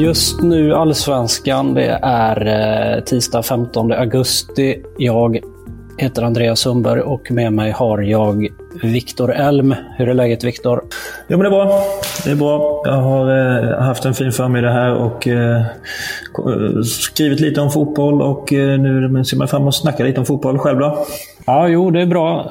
Just nu Allsvenskan. Det är eh, tisdag 15 augusti. Jag heter Andreas Sundberg och med mig har jag Viktor Elm. Hur är läget Viktor? Jo men det är bra. Det är bra. Jag har eh, haft en fin förmiddag här och eh, skrivit lite om fotboll och eh, nu ser man fram emot att snacka lite om fotboll. Själv då? Ja, jo det är bra.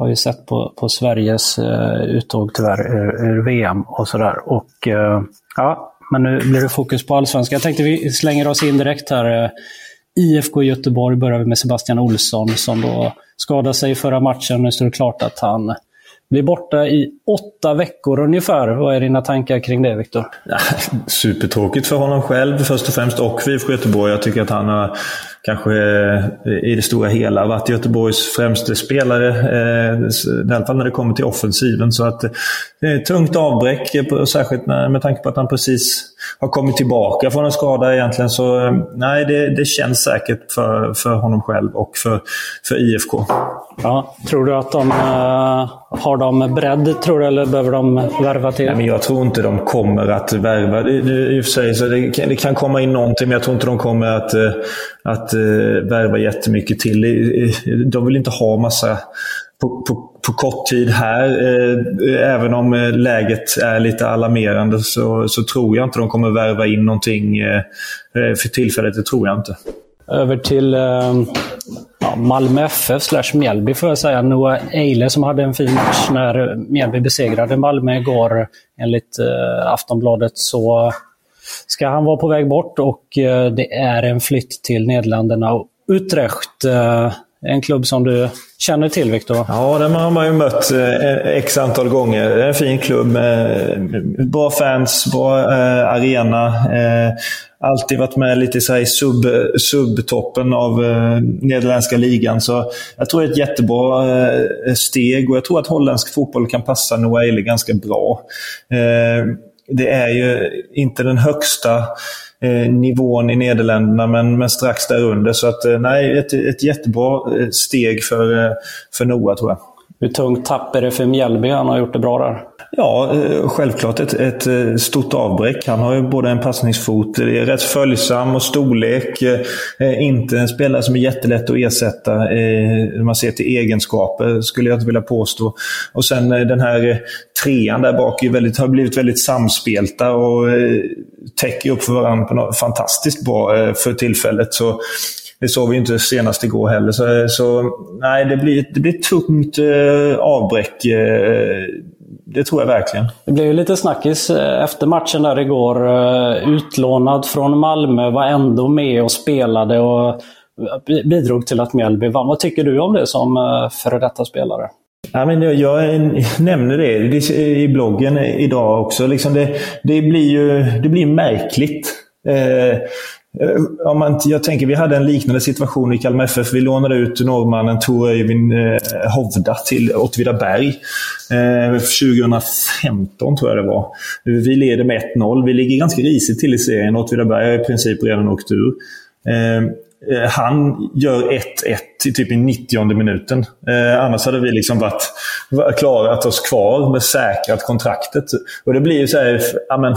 Har ju sett på, på Sveriges eh, uttåg tyvärr ur, ur VM och sådär. Och eh, ja, men nu blir det fokus på allsvenskan. Jag tänkte vi slänger oss in direkt här. Eh, IFK Göteborg börjar vi med Sebastian Olsson som då skadade sig i förra matchen. Nu står det klart att han blir borta i åtta veckor ungefär. Vad är dina tankar kring det, Viktor? Supertråkigt för honom själv först och främst och för IFK Göteborg. Jag tycker att han har kanske i det stora hela varit Göteborgs främste spelare. Eh, I alla fall när det kommer till offensiven. Så att det är ett tungt avbräck, särskilt med tanke på att han precis har kommit tillbaka från en skada egentligen. Så eh, nej, det, det känns säkert för, för honom själv och för, för IFK. Ja, tror du att de uh, har de bredd, tror du, eller behöver de värva till? Nej, men jag tror inte de kommer att värva. Det, det, I och för sig så det, det kan komma in någonting, men jag tror inte de kommer att, eh, att eh, värva jättemycket till. De vill inte ha massa på, på, på kort tid här. Eh, även om eh, läget är lite alarmerande så, så tror jag inte de kommer värva in någonting eh, eh för tillfället. Det tror jag inte. Över till eh, ja, Malmö FF slash Mjällby får jag säga. Noah Eile som hade en fin match när Mjällby besegrade Malmö igår. Enligt eh, Aftonbladet så ska han vara på väg bort och eh, det är en flytt till Nederländerna. Och Utrecht, eh, en klubb som du känner till, Viktor? Ja, den har man ju mött eh, x antal gånger. Det är en fin klubb med bra fans, bra arena. Alltid varit med lite så i sub, subtoppen av eh, nederländska ligan. Så jag tror det är ett jättebra eh, steg och jag tror att holländsk fotboll kan passa Noah ganska bra. Det är ju inte den högsta eh, nivån i Nederländerna, men, men strax därunder. Så att, eh, nej, ett, ett jättebra eh, steg för, för Noah tror jag. Hur tungt tapp är det för Mjällby? Han har gjort det bra där. Ja, eh, självklart ett, ett eh, stort avbräck. Han har ju både en passningsfot, är rätt följsam och storlek. Eh, inte en spelare som är jättelätt att ersätta när man ser till egenskaper, skulle jag inte vilja påstå. Och sen den här trean där bak är väldigt, har blivit väldigt samspelta och täcker upp för varandra på något fantastiskt bra för tillfället. Så det såg vi inte senast igår heller. Så, så nej, det blir, det blir ett tungt eh, avbräck. Eh, det tror jag verkligen. Det blev ju lite snackis eh, efter matchen där igår. Eh, utlånad från Malmö, var ändå med och spelade och bidrog till att Mjällby vann. Vad tycker du om det som eh, före detta spelare? Ja, men jag, jag nämner det i bloggen idag också. Liksom det, det, blir ju det blir märkligt. Eh, Eh, om man, jag tänker, vi hade en liknande situation i Kalmar FF. Vi lånade ut norrmannen Tor Öyvind eh, Hovda till Åtvidaberg. Eh, 2015 tror jag det var. Vi leder med 1-0. Vi ligger ganska risigt till i serien. Åtvidaberg har i princip redan åkt ur. Eh, eh han gör 1-1 i typ i 90 minuten. Eh, annars hade vi liksom varit, klarat oss kvar med säkrat kontraktet. Och det blir ju så här, amen,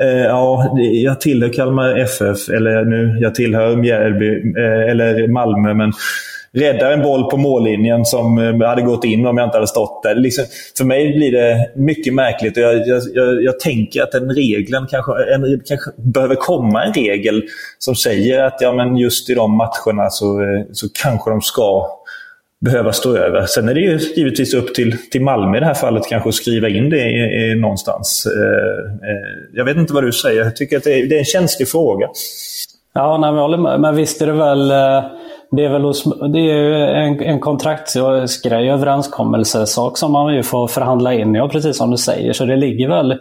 Eh, ja, jag tillhör Kalmar FF, eller nu, jag tillhör Mjällby, eh, eller Malmö, men räddar en boll på mållinjen som eh, hade gått in om jag inte hade stått där. Liksom, för mig blir det mycket märkligt. Jag, jag, jag, jag tänker att den regeln kanske, en, kanske behöver komma en regel som säger att ja, men just i de matcherna så, eh, så kanske de ska behöva stå över. Sen är det ju givetvis upp till, till Malmö i det här fallet kanske att skriva in det i, i någonstans. Eh, eh, jag vet inte vad du säger. Jag tycker att det är, det är en känslig fråga. Ja, nej, jag håller med. Men visst är det väl... Eh, det är väl hos, det är en, en kontraktsgrej, överenskommelsesak som man ju får förhandla in. Ja, precis som du säger. Så det ligger väl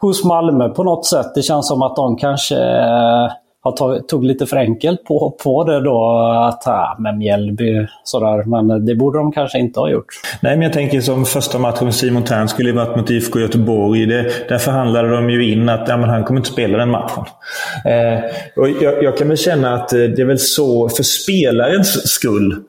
hos Malmö på något sätt. Det känns som att de kanske eh, har tog lite för enkelt på, på det då. Att, ah, med Mjällby sådär. Men det borde de kanske inte ha gjort. Nej, men jag tänker som första matchen med Simon Tern skulle ju varit mot IFK Göteborg. Det, där förhandlade de ju in att ja, men han kommer inte spela den matchen. Eh, och jag, jag kan väl känna att eh, det är väl så för spelarens skull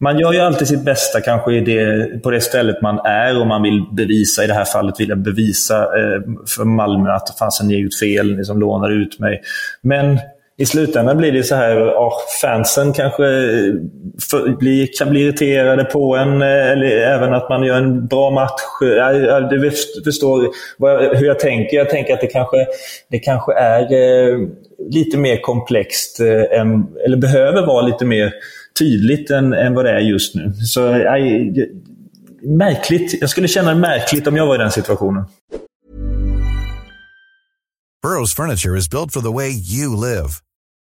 man gör ju alltid sitt bästa kanske i det, på det stället man är och man vill bevisa, i det här fallet vill jag bevisa eh, för Malmö att “fasen, ni har ut fel, ni som lånar ut mig. Men i slutändan blir det så här, oh, fansen kanske eh, för, bli, kan bli irriterade på en, eh, eller även att man gör en bra match. Eh, du förstår hur jag tänker. Jag tänker att det kanske, det kanske är eh, lite mer komplext, eh, än, eller behöver vara lite mer tydligt än, än vad det är just nu. Så jag, märkligt. Jag skulle känna det märkligt om jag var i den situationen. Burrows furniture is built for the way you live.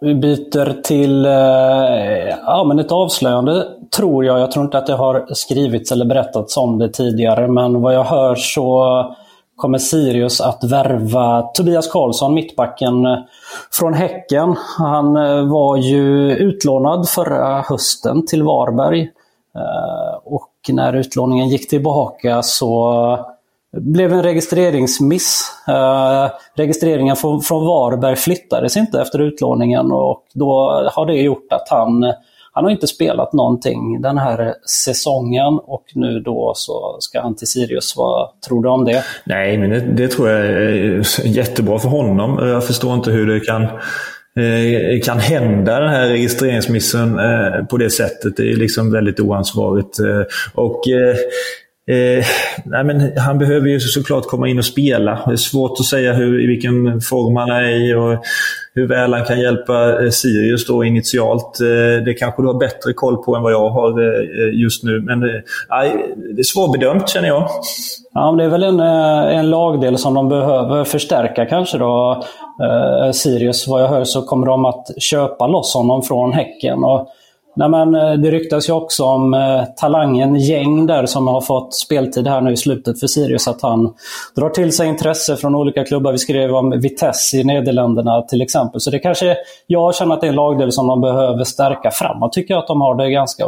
Vi byter till eh, ja, men ett avslöjande, tror jag. Jag tror inte att det har skrivits eller berättats om det tidigare, men vad jag hör så kommer Sirius att värva Tobias Karlsson, mittbacken eh, från Häcken. Han eh, var ju utlånad förra hösten till Varberg. Eh, och när utlåningen gick tillbaka så blev en registreringsmiss. Eh, registreringen från Varberg flyttades inte efter utlåningen och då har det gjort att han han har inte spelat någonting den här säsongen och nu då så ska han till Sirius. Vad tror du om det? Nej, men det, det tror jag är jättebra för honom. Jag förstår inte hur det kan eh, kan hända den här registreringsmissen eh, på det sättet. Det är liksom väldigt oansvarigt. Och Eh, nej men han behöver ju såklart komma in och spela. Det är svårt att säga hur, i vilken form han är i och hur väl han kan hjälpa eh, Sirius då initialt. Eh, det kanske du har bättre koll på än vad jag har eh, just nu. Men eh, det är svårbedömt känner jag. Ja, det är väl en, eh, en lagdel som de behöver förstärka kanske då. Eh, Sirius, vad jag hör så kommer de att köpa loss honom från Häcken. Och Nej, men eh, det ryktas ju också om eh, talangen Gäng där som har fått speltid här nu i slutet för Sirius. Att han drar till sig intresse från olika klubbar. Vi skrev om Vitesse i Nederländerna till exempel. Så det kanske, jag känner att det är en lagdel som de behöver stärka framåt. Tycker jag att de har det ganska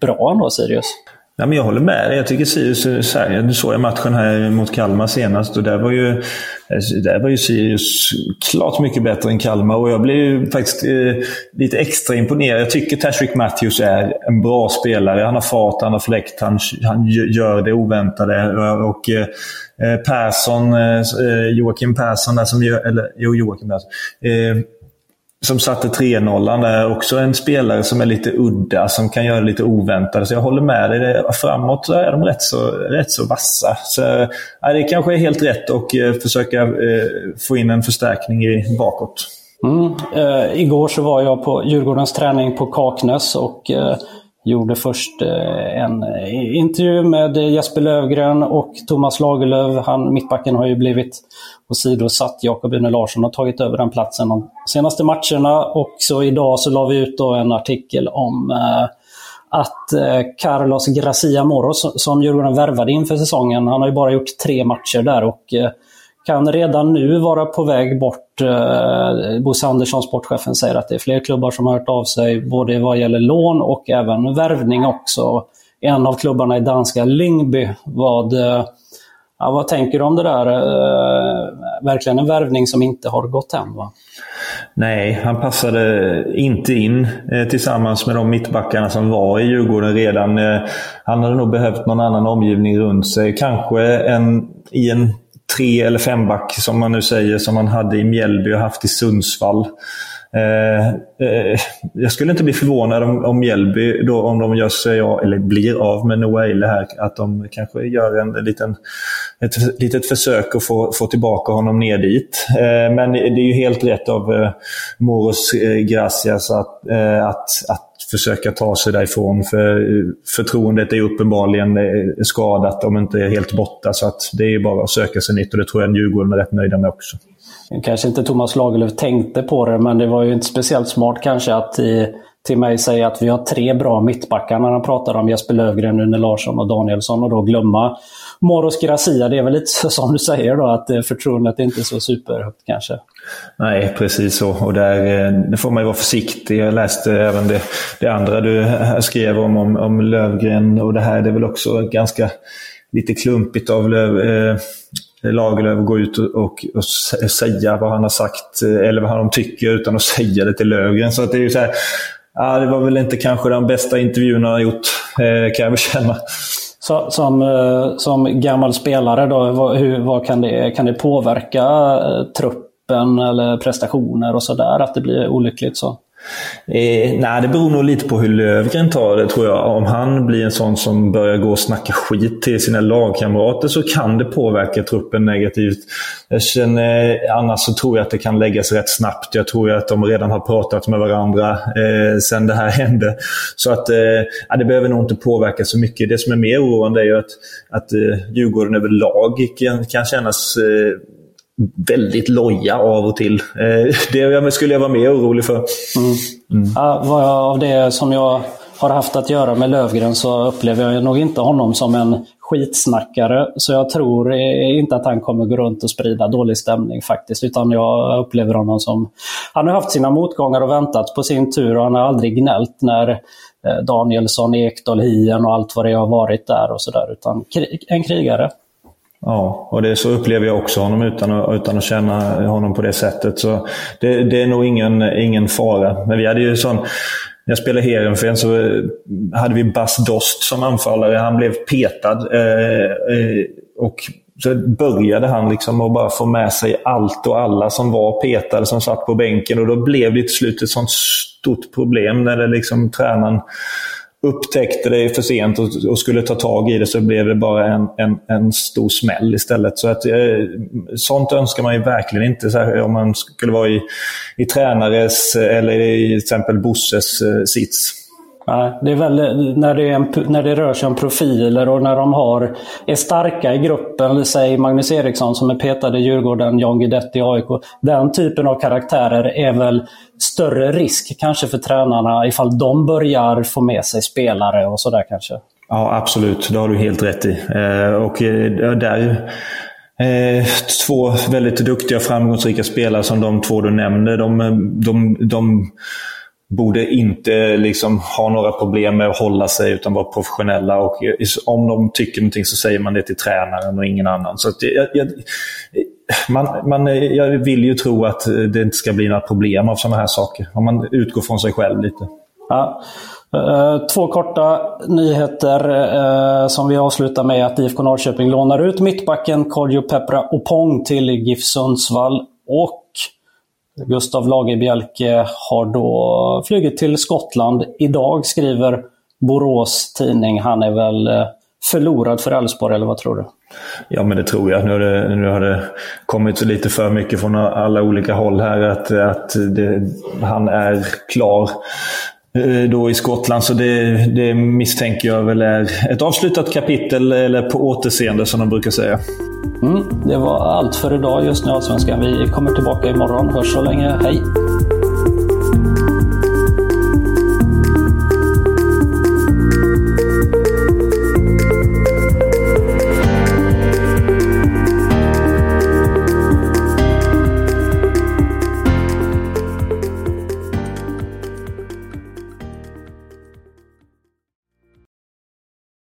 bra ändå, Sirius. Ja, men jag håller med dig. Jag tycker Sirius, du såg jag matchen här mot Kalmar senast och där var ju, där var ju Sirius klart mycket bättre än Kalmar och jag blev faktiskt eh, lite extra imponerad. Jag tycker Tashrik Matthews är en bra spelare. Han har fart, han har fläkt, han, han gör det oväntade. Och, eh, eh Persson, eh, eh, Joakim Persson, där som gör, eller jo, Joakim Persson. Eh, som satte 3-0 är också en spelare som är lite udda, som kan göra lite oväntade. Så jag håller med dig. Framåt så är de rätt så, rätt så vassa. Så, ja, det kanske är helt rätt att eh, försöka eh, få in en förstärkning i bakåt. Mm. Eh, igår så var jag på Djurgårdens träning på Kaknäs och eh, gjorde först eh, en eh, intervju med Jesper Lövgren och Thomas Lagerlöf. Han, mittbacken har ju blivit åsidosatt. Jakob Une Larsson har tagit över den platsen de senaste matcherna. Och så idag så la vi ut då en artikel om eh, att Carlos Gracia Moros, som Djurgården värvade inför säsongen, han har ju bara gjort tre matcher där och kan redan nu vara på väg bort. Eh, Bosse Andersson, sportchefen, säger att det är fler klubbar som har hört av sig, både vad gäller lån och även värvning också. En av klubbarna i danska Lyngby. Vad, eh, ja, vad tänker du om det där? Eh, verkligen en värvning som inte har gått hem va? Nej, han passade inte in eh, tillsammans med de mittbackarna som var i Djurgården redan. Eh, han hade nog behövt någon annan omgivning runt sig. Kanske en, i en tre eller femback som man nu säger, som man hade i Mjällby och haft i Sundsvall. Eh, eh, jag skulle inte bli förvånad om, om Mjällby, då, om de gör sig av, eller blir av med Noah Eile här, att de kanske gör en liten, ett litet försök att få, få tillbaka honom ner dit. Eh, men det är ju helt rätt av eh, Moros eh, Gracias att, eh, att, att försöka ta sig därifrån. För eh, förtroendet är uppenbarligen eh, skadat, om inte helt borta. Så att det är bara att söka sig nytt och det tror jag Djurgården är rätt nöjda med också. Kanske inte Thomas Lagerlöf tänkte på det, men det var ju inte speciellt smart kanske att i, till mig säga att vi har tre bra mittbackar när han pratar om Jesper Lövgren, Rune Larsson och Danielsson och då glömma Moros Gracia. Det är väl lite som du säger då, att eh, förtroendet är inte är så superhögt kanske. Nej, precis så. Och där, eh, får man ju vara försiktig. Jag läste även det, det andra du eh, skrev om, om, om Lövgren och det här. Det är väl också ganska lite klumpigt av Löv, eh, Lagerlöf gå ut och, och, och, säga vad han har sagt eh, eller vad han tycker utan att säga det till Lövgren. Så att det är ju så här, ja, det var väl inte kanske den bästa intervjun han har gjort, eh, kan jag väl känna. Så, som, eh, som gammal spelare, då, vad, hur, vad kan, det, kan det påverka eh, truppen eller prestationer och sådär, att det blir olyckligt så? Eh, nej, det beror nog lite på hur Lövgren tar det tror jag. Om han blir en sån som börjar gå och snacka skit till sina lagkamrater så kan det påverka truppen negativt. Eh, sen, eh, annars så tror jag att det kan läggas rätt snabbt. Jag tror att de redan har pratat med varandra eh, sen det här hände. Så att eh, det behöver nog inte påverka så mycket. Det som är mer oroande är ju att, att eh, Djurgården överlag kan, kan kännas eh, väldigt loja av och till. Eh, det skulle jag vara mer orolig för. Mm. Mm. Ja, av det som jag har haft att göra med Lövgren så upplever jag nog inte honom som en skitsnackare. Så jag tror inte att han kommer gå runt och sprida dålig stämning faktiskt. Utan jag upplever honom som... Han har haft sina motgångar och väntat på sin tur och han har aldrig gnällt när eh, Danielsson, Ekdal, Hien och allt vad det har varit där och sådär. Utan en krigare. Ja, och det så upplever jag också honom utan att, utan att känna honom på det sättet. Så det, det är nog ingen, ingen fara. Men vi hade ju sån... När jag spelade Heerenveen så hade vi Bas Dost som anfallare. Han blev petad. Eh, eh och så började han liksom att bara få med sig allt och alla som var petade, som satt på bänken. Och då blev det till slut ett sånt stort problem när det liksom tränaren upptäckte det för sent och, och, skulle ta tag i det så blev det bara en, en, en stor smäll istället. Så att, eh, sånt önskar man ju verkligen inte så här, om man skulle vara i, i tränares eh, eller i till exempel Bosses eh, sits. Det är väl när det, är en, när det rör sig om profiler och när de har, är starka i gruppen. Säg Magnus Eriksson som är petad i Djurgården, Jan Guidetti i AIK. Den typen av karaktärer är väl större risk kanske för tränarna ifall de börjar få med sig spelare och sådär kanske. Ja, absolut. Det har du helt rätt i. Eh, och eh, där Eh, två väldigt duktiga och framgångsrika spelare som de två du nämnde. De, eh, de, de borde inte liksom ha några problem med att hålla sig utan vara professionella. Och om de tycker någonting så säger man det till tränaren och ingen annan. Så jag, jag, man, man, jag vill ju tro att det inte ska bli några problem av sådana här saker. Om man utgår från sig själv lite. Ja. Eh, två korta nyheter eh, som vi avslutar med att IFK Norrköping lånar ut mittbacken Kodjo Peppra Opong till GIF Sundsvall. Och Gustav Lagerbielke har då flugit till Skottland idag, skriver Borås Tidning. Han är väl eh, förlorad för Elfsborg, eller vad tror du? Ja, men det tror jag. Nu har det, nu har det kommit så lite för mycket från alla olika håll här att, att det, han är klar Eh, då i Skottland. Så det, det misstänker jag väl är ett avslutat kapitel, eller på återseende som de brukar säga. Mm, det var allt för idag just nu Allsvenskan. Vi kommer tillbaka imorgon. Hörs så länge. Hej!